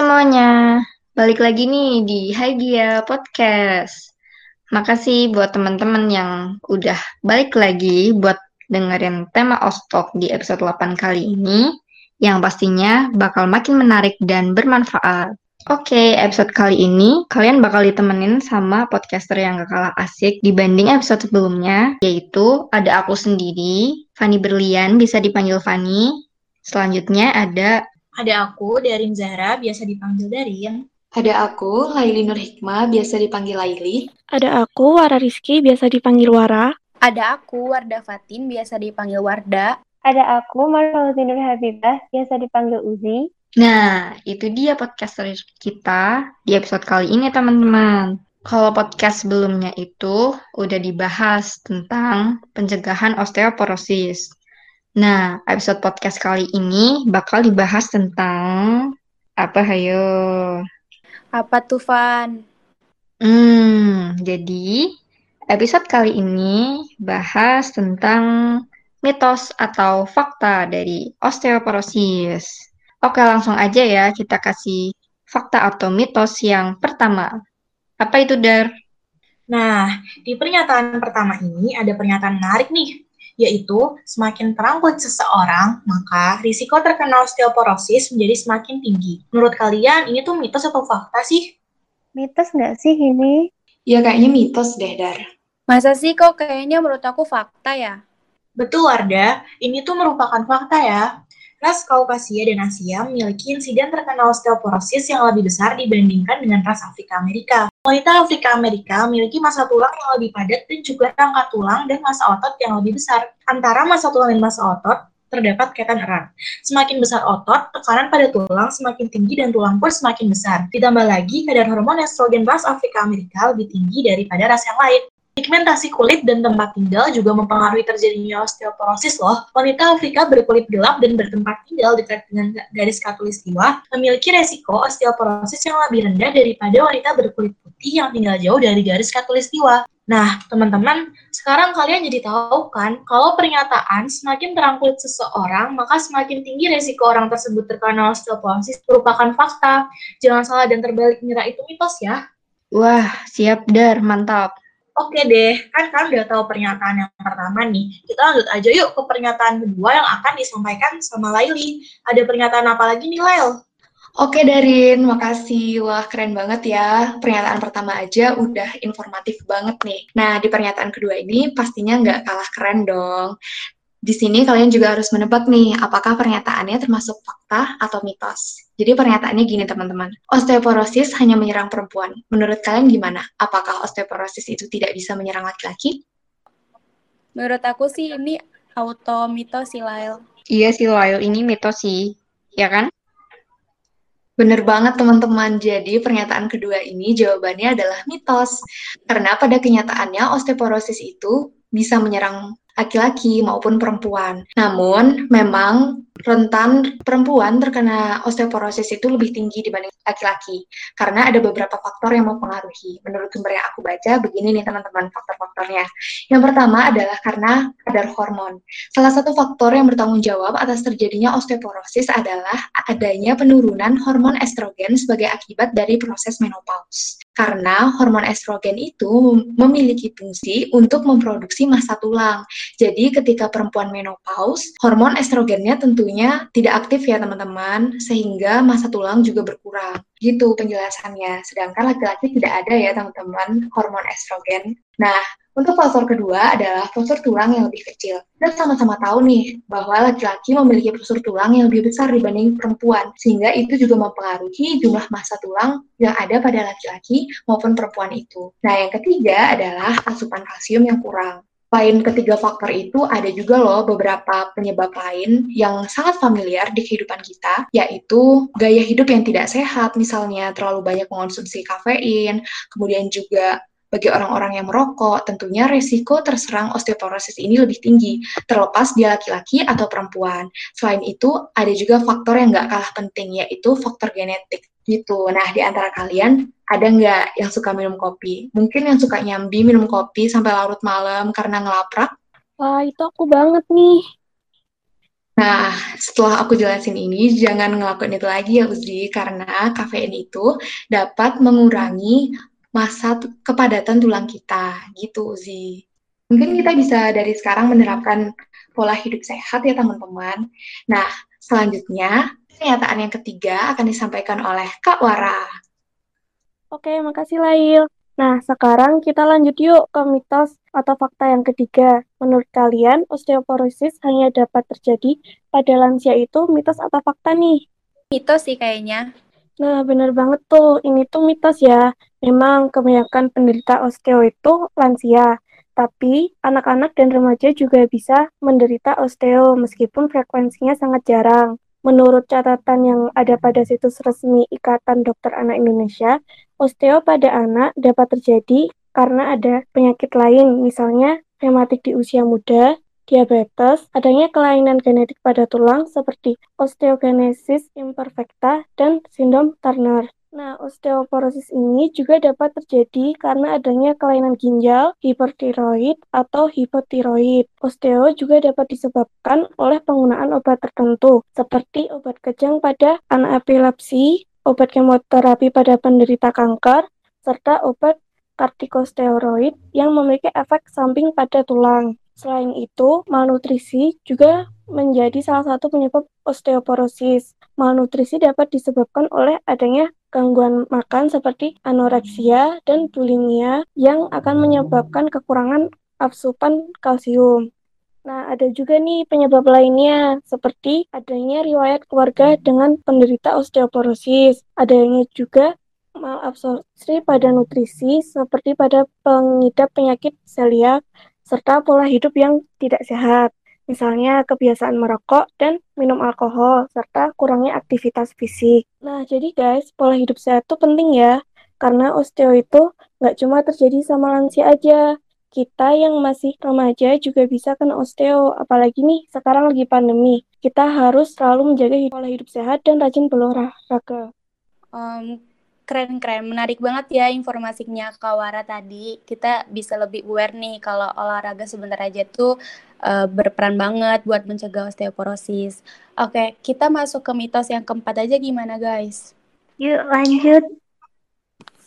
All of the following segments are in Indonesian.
Semuanya, balik lagi nih di Hai Dia Podcast. Makasih buat teman-teman yang udah balik lagi buat dengerin tema Ostok di episode 8 kali ini, yang pastinya bakal makin menarik dan bermanfaat. Oke, episode kali ini kalian bakal ditemenin sama podcaster yang gak kalah asik dibanding episode sebelumnya, yaitu ada aku sendiri, Fanny Berlian, bisa dipanggil Fanny. Selanjutnya ada ada aku, Darin Zahra, biasa dipanggil Darin. Ada aku, Laili Nur Hikmah, biasa dipanggil Laili. Ada aku, Wara Rizky, biasa dipanggil Wara. Ada aku, Warda Fatin, biasa dipanggil Warda. Ada aku, Marfaluti Nur Habibah, biasa dipanggil Uzi. Nah, itu dia podcaster kita di episode kali ini, teman-teman. Kalau podcast sebelumnya itu udah dibahas tentang pencegahan osteoporosis. Nah, episode podcast kali ini bakal dibahas tentang apa hayo? Apa tuh, Van? Hmm, jadi episode kali ini bahas tentang mitos atau fakta dari osteoporosis. Oke, langsung aja ya kita kasih fakta atau mitos yang pertama. Apa itu, Dar? Nah, di pernyataan pertama ini ada pernyataan menarik nih yaitu semakin terang kulit seseorang, maka risiko terkena osteoporosis menjadi semakin tinggi. Menurut kalian, ini tuh mitos atau fakta sih? Mitos nggak sih ini? Ya kayaknya mitos deh, Dar. Masa sih kok kayaknya menurut aku fakta ya? Betul, Warda. Ini tuh merupakan fakta ya. Ras Kaukasia dan Asia memiliki insiden terkena osteoporosis yang lebih besar dibandingkan dengan ras Afrika Amerika. Wanita Afrika Amerika memiliki masa tulang yang lebih padat dan juga rangka tulang dan masa otot yang lebih besar. Antara masa tulang dan masa otot terdapat kaitan erat. Semakin besar otot, tekanan pada tulang semakin tinggi dan tulang pun semakin besar. Ditambah lagi, kadar hormon estrogen ras Afrika Amerika lebih tinggi daripada ras yang lain. Pigmentasi kulit dan tempat tinggal juga mempengaruhi terjadinya osteoporosis loh. Wanita Afrika berkulit gelap dan bertempat tinggal dekat dengan garis katulistiwa memiliki resiko osteoporosis yang lebih rendah daripada wanita berkulit putih yang tinggal jauh dari garis katulistiwa. Nah, teman-teman, sekarang kalian jadi tahu kan, kalau pernyataan semakin terang kulit seseorang, maka semakin tinggi resiko orang tersebut terkena osteoporosis merupakan fakta. Jangan salah dan terbalik mengira itu mitos ya. Wah, siap Dar, mantap. Oke deh, kan kalian udah tahu pernyataan yang pertama nih. Kita lanjut aja yuk ke pernyataan kedua yang akan disampaikan sama Laili. Ada pernyataan apa lagi nih, Lail? Oke Darin, makasih. Wah keren banget ya. Pernyataan pertama aja udah informatif banget nih. Nah di pernyataan kedua ini pastinya nggak kalah keren dong. Di sini kalian juga harus menebak nih, apakah pernyataannya termasuk fakta atau mitos. Jadi pernyataannya gini teman-teman, osteoporosis hanya menyerang perempuan. Menurut kalian gimana? Apakah osteoporosis itu tidak bisa menyerang laki-laki? Menurut aku sih ini auto mitos sih, Lail. Iya sih, Lail. Ini mitos sih. Ya kan? Bener banget teman-teman, jadi pernyataan kedua ini jawabannya adalah mitos. Karena pada kenyataannya osteoporosis itu bisa menyerang laki-laki maupun perempuan. Namun, memang rentan perempuan terkena osteoporosis itu lebih tinggi dibanding laki-laki karena ada beberapa faktor yang mempengaruhi. Menurut sumber yang aku baca, begini nih teman-teman faktor-faktornya. Yang pertama adalah karena kadar hormon. Salah satu faktor yang bertanggung jawab atas terjadinya osteoporosis adalah adanya penurunan hormon estrogen sebagai akibat dari proses menopause. Karena hormon estrogen itu memiliki fungsi untuk memproduksi massa tulang. Jadi ketika perempuan menopause, hormon estrogennya tentunya tidak aktif ya teman-teman, sehingga massa tulang juga berkurang. Gitu penjelasannya. Sedangkan laki-laki tidak ada ya teman-teman hormon estrogen. Nah, untuk faktor kedua adalah postur tulang yang lebih kecil. Dan sama-sama tahu nih bahwa laki-laki memiliki postur tulang yang lebih besar dibanding perempuan, sehingga itu juga mempengaruhi jumlah massa tulang yang ada pada laki-laki maupun perempuan itu. Nah, yang ketiga adalah asupan kalsium yang kurang. Selain ketiga faktor itu, ada juga loh beberapa penyebab lain yang sangat familiar di kehidupan kita, yaitu gaya hidup yang tidak sehat, misalnya terlalu banyak mengonsumsi kafein, kemudian juga bagi orang-orang yang merokok, tentunya resiko terserang osteoporosis ini lebih tinggi, terlepas dia laki-laki atau perempuan. Selain itu, ada juga faktor yang nggak kalah penting, yaitu faktor genetik gitu. Nah, di antara kalian, ada nggak yang suka minum kopi? Mungkin yang suka nyambi minum kopi sampai larut malam karena ngelaprak? Wah, itu aku banget nih. Nah, setelah aku jelasin ini, jangan ngelakuin itu lagi ya Uzi, karena kafein itu dapat mengurangi masa kepadatan tulang kita, gitu Uzi. Mungkin kita bisa dari sekarang menerapkan pola hidup sehat ya teman-teman. Nah, selanjutnya, pernyataan yang ketiga akan disampaikan oleh Kak Wara. Oke, makasih Lail. Nah, sekarang kita lanjut yuk ke mitos atau fakta yang ketiga. Menurut kalian, osteoporosis hanya dapat terjadi pada lansia itu mitos atau fakta nih? Mitos sih kayaknya. Nah, bener banget tuh. Ini tuh mitos ya. Memang kebanyakan penderita osteo itu lansia. Tapi anak-anak dan remaja juga bisa menderita osteo meskipun frekuensinya sangat jarang. Menurut catatan yang ada pada situs resmi Ikatan Dokter Anak Indonesia, osteo pada anak dapat terjadi karena ada penyakit lain, misalnya rematik di usia muda, diabetes, adanya kelainan genetik pada tulang seperti osteogenesis imperfecta dan sindrom Turner. Nah, osteoporosis ini juga dapat terjadi karena adanya kelainan ginjal, hipertiroid, atau hipotiroid. Osteo juga dapat disebabkan oleh penggunaan obat tertentu, seperti obat kejang pada anak epilepsi, obat kemoterapi pada penderita kanker, serta obat kortikosteroid yang memiliki efek samping pada tulang. Selain itu, malnutrisi juga menjadi salah satu penyebab osteoporosis. Malnutrisi dapat disebabkan oleh adanya gangguan makan seperti anoreksia dan bulimia yang akan menyebabkan kekurangan asupan kalsium. Nah, ada juga nih penyebab lainnya, seperti adanya riwayat keluarga dengan penderita osteoporosis. Adanya juga malabsorpsi pada nutrisi, seperti pada pengidap penyakit celiak, serta pola hidup yang tidak sehat misalnya kebiasaan merokok dan minum alkohol, serta kurangnya aktivitas fisik. Nah, jadi guys, pola hidup sehat itu penting ya, karena osteo itu nggak cuma terjadi sama lansia aja, kita yang masih remaja juga bisa kena osteo, apalagi nih sekarang lagi pandemi. Kita harus selalu menjaga pola hidup sehat dan rajin berolahraga. Um, keren-keren, menarik banget ya informasinya Kawara tadi. Kita bisa lebih aware nih kalau olahraga sebentar aja tuh uh, berperan banget buat mencegah osteoporosis. Oke, kita masuk ke mitos yang keempat aja gimana guys? Yuk lanjut.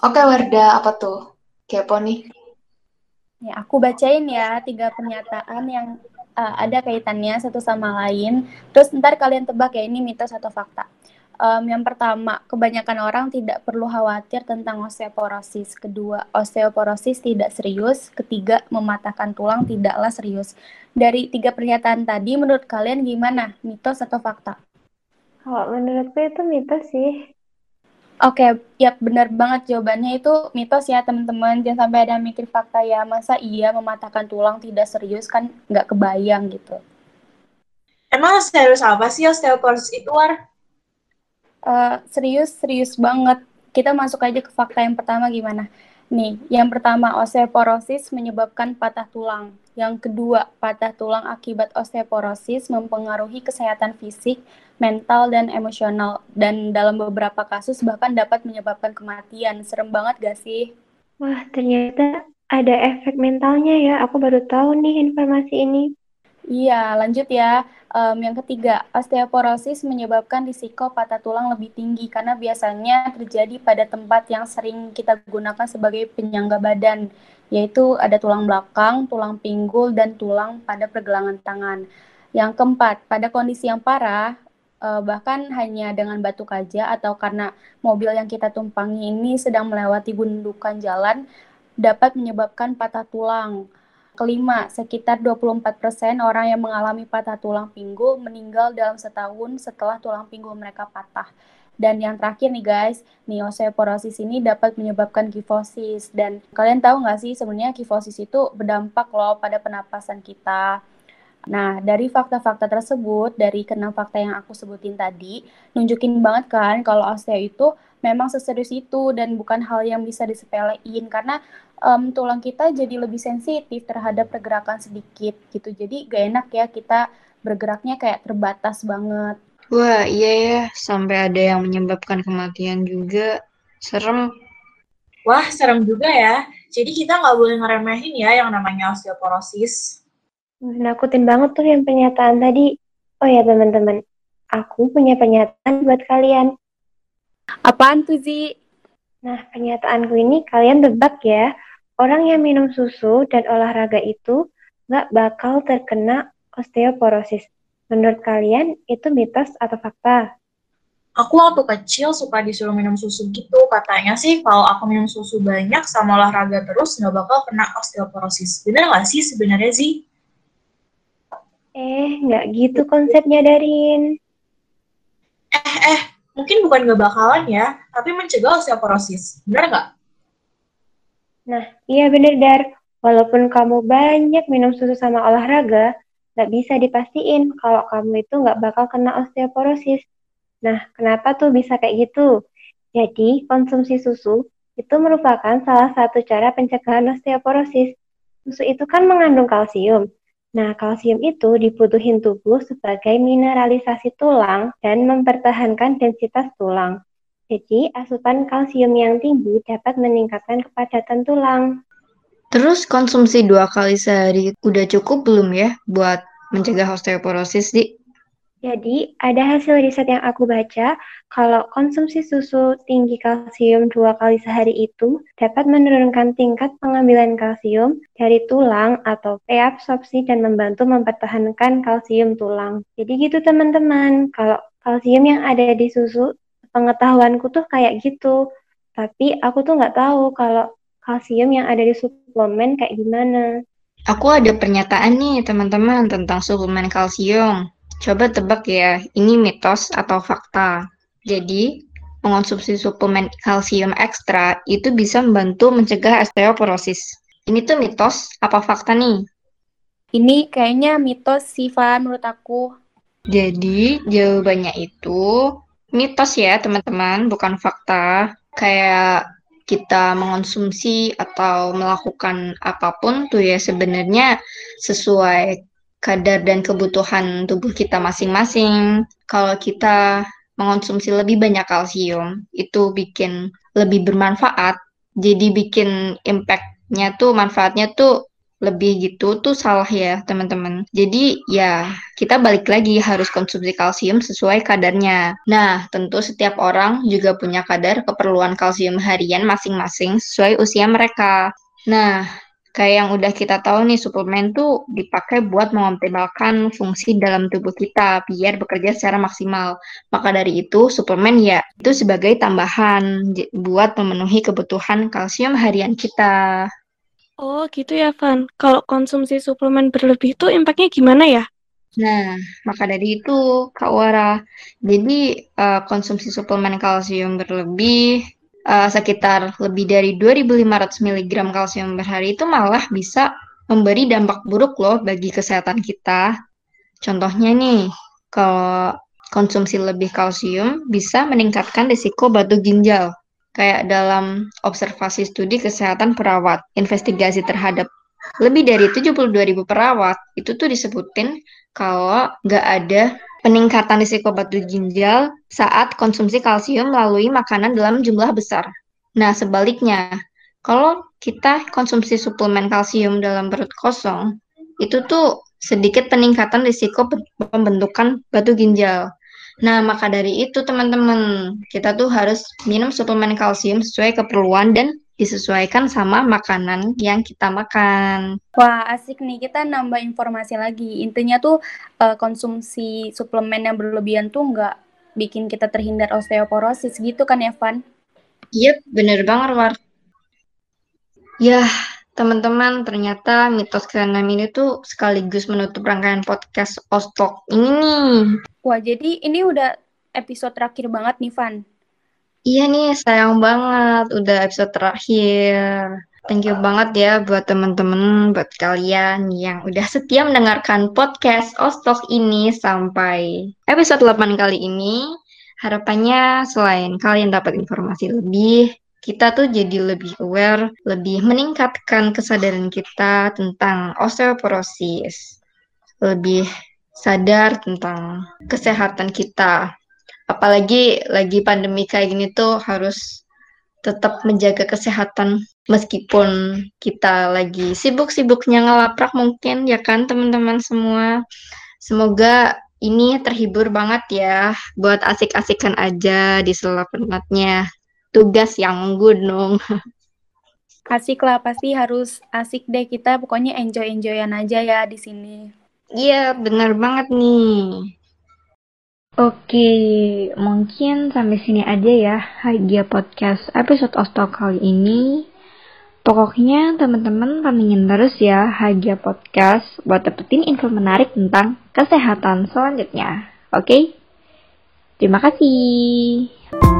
Oke Warda, apa tuh? Kepo nih. Ya, aku bacain ya tiga pernyataan yang uh, ada kaitannya satu sama lain. Terus ntar kalian tebak ya ini mitos atau fakta. Um, yang pertama, kebanyakan orang tidak perlu khawatir tentang osteoporosis. Kedua, osteoporosis tidak serius. Ketiga, mematahkan tulang tidaklah serius. Dari tiga pernyataan tadi, menurut kalian gimana? Mitos atau fakta? Kalau menurutku itu mitos sih. Oke, okay, ya benar banget jawabannya itu mitos ya teman-teman. Jangan sampai ada mikir fakta ya. Masa iya mematahkan tulang tidak serius kan nggak kebayang gitu. Emang serius apa sih osteoporosis itu, War? Uh, serius, serius banget. Kita masuk aja ke fakta yang pertama gimana? Nih, yang pertama osteoporosis menyebabkan patah tulang. Yang kedua, patah tulang akibat osteoporosis mempengaruhi kesehatan fisik, mental, dan emosional. Dan dalam beberapa kasus bahkan dapat menyebabkan kematian. Serem banget gak sih? Wah, ternyata ada efek mentalnya ya. Aku baru tahu nih informasi ini. Iya, lanjut ya. Um, yang ketiga, osteoporosis menyebabkan risiko patah tulang lebih tinggi karena biasanya terjadi pada tempat yang sering kita gunakan sebagai penyangga badan, yaitu ada tulang belakang, tulang pinggul, dan tulang pada pergelangan tangan. Yang keempat, pada kondisi yang parah, uh, bahkan hanya dengan batu kaja atau karena mobil yang kita tumpangi ini sedang melewati gundukan jalan, dapat menyebabkan patah tulang. Kelima, sekitar 24% orang yang mengalami patah tulang pinggul meninggal dalam setahun setelah tulang pinggul mereka patah. Dan yang terakhir nih guys, osteoporosis ini dapat menyebabkan kifosis. Dan kalian tahu nggak sih sebenarnya kifosis itu berdampak loh pada penapasan kita. Nah, dari fakta-fakta tersebut, dari kenang fakta yang aku sebutin tadi, nunjukin banget kan kalau osteo itu memang seserius itu dan bukan hal yang bisa disepelein karena um, tulang kita jadi lebih sensitif terhadap pergerakan sedikit gitu. Jadi gak enak ya kita bergeraknya kayak terbatas banget. Wah, iya ya, sampai ada yang menyebabkan kematian juga. Serem. Wah, serem juga ya. Jadi kita nggak boleh ngeremehin ya yang namanya osteoporosis. Nakutin banget tuh yang pernyataan tadi. Oh ya teman-teman, aku punya pernyataan buat kalian. Apaan tuh, Zi? Nah, pernyataanku ini kalian tebak ya. Orang yang minum susu dan olahraga itu nggak bakal terkena osteoporosis. Menurut kalian, itu mitos atau fakta? Aku waktu kecil suka disuruh minum susu gitu. Katanya sih kalau aku minum susu banyak sama olahraga terus nggak bakal kena osteoporosis. Bener nggak sih sebenarnya sih? Eh, nggak gitu konsepnya, Darin. Eh, eh, mungkin bukan nggak bakalan ya, tapi mencegah osteoporosis. Bener nggak? Nah, iya bener, Dar. Walaupun kamu banyak minum susu sama olahraga, nggak bisa dipastiin kalau kamu itu nggak bakal kena osteoporosis. Nah, kenapa tuh bisa kayak gitu? Jadi, konsumsi susu itu merupakan salah satu cara pencegahan osteoporosis. Susu itu kan mengandung kalsium. Nah, kalsium itu dibutuhin tubuh sebagai mineralisasi tulang dan mempertahankan densitas tulang. Jadi, asupan kalsium yang tinggi dapat meningkatkan kepadatan tulang. Terus konsumsi dua kali sehari udah cukup belum ya buat mencegah osteoporosis, Di? Jadi, ada hasil riset yang aku baca, kalau konsumsi susu tinggi kalsium dua kali sehari itu dapat menurunkan tingkat pengambilan kalsium dari tulang atau reabsorpsi dan membantu mempertahankan kalsium tulang. Jadi gitu teman-teman, kalau kalsium yang ada di susu, pengetahuanku tuh kayak gitu. Tapi aku tuh nggak tahu kalau kalsium yang ada di suplemen kayak gimana. Aku ada pernyataan nih teman-teman tentang suplemen kalsium. Coba tebak ya, ini mitos atau fakta. Jadi, mengonsumsi suplemen kalsium ekstra itu bisa membantu mencegah osteoporosis. Ini tuh mitos apa fakta nih? Ini kayaknya mitos sih, Van, menurut aku. Jadi, jawabannya itu mitos ya, teman-teman, bukan fakta. Kayak kita mengonsumsi atau melakukan apa pun tuh ya sebenarnya sesuai kadar dan kebutuhan tubuh kita masing-masing. Kalau kita mengonsumsi lebih banyak kalsium, itu bikin lebih bermanfaat. Jadi bikin impact-nya tuh, manfaatnya tuh lebih gitu tuh salah ya teman-teman. Jadi ya kita balik lagi harus konsumsi kalsium sesuai kadarnya. Nah tentu setiap orang juga punya kadar keperluan kalsium harian masing-masing sesuai usia mereka. Nah kayak yang udah kita tahu nih suplemen tuh dipakai buat mengoptimalkan fungsi dalam tubuh kita biar bekerja secara maksimal. Maka dari itu suplemen ya itu sebagai tambahan buat memenuhi kebutuhan kalsium harian kita. Oh gitu ya Van. Kalau konsumsi suplemen berlebih itu impactnya gimana ya? Nah, maka dari itu Kak Wara, jadi uh, konsumsi suplemen kalsium berlebih uh, sekitar lebih dari 2.500 mg kalsium per hari itu malah bisa memberi dampak buruk loh bagi kesehatan kita. Contohnya nih, kalau konsumsi lebih kalsium bisa meningkatkan risiko batu ginjal. Kayak dalam observasi studi kesehatan perawat, investigasi terhadap lebih dari 72.000 perawat, itu tuh disebutin kalau nggak ada peningkatan risiko batu ginjal saat konsumsi kalsium melalui makanan dalam jumlah besar. Nah, sebaliknya, kalau kita konsumsi suplemen kalsium dalam perut kosong, itu tuh sedikit peningkatan risiko pembentukan batu ginjal. Nah, maka dari itu teman-teman, kita tuh harus minum suplemen kalsium sesuai keperluan dan disesuaikan sama makanan yang kita makan. Wah, asik nih. Kita nambah informasi lagi. Intinya tuh uh, konsumsi suplemen yang berlebihan tuh nggak bikin kita terhindar osteoporosis gitu kan, Evan? Yep, bener banget, War. Ya, teman-teman, ternyata mitos keenam ini tuh sekaligus menutup rangkaian podcast Ostok ini nih. Wah, jadi ini udah episode terakhir banget nih, Van. Iya nih, sayang banget udah episode terakhir. Thank you banget ya buat temen-temen, buat kalian yang udah setia mendengarkan podcast Ostok ini sampai episode 8 kali ini. Harapannya selain kalian dapat informasi lebih, kita tuh jadi lebih aware, lebih meningkatkan kesadaran kita tentang osteoporosis, lebih sadar tentang kesehatan kita apalagi lagi pandemi kayak gini tuh harus tetap menjaga kesehatan meskipun kita lagi sibuk-sibuknya ngelaprak mungkin ya kan teman-teman semua. Semoga ini terhibur banget ya buat asik-asikan aja di sela penatnya tugas yang gunung. Asik lah, pasti harus asik deh kita. Pokoknya enjoy-enjoyan aja ya di sini. Iya, bener banget nih. Oke, mungkin sampai sini aja ya Hagia Podcast episode Ostok kali ini. Pokoknya teman-teman pantengin terus ya Hagia Podcast buat dapetin info menarik tentang kesehatan selanjutnya. Oke? Terima kasih.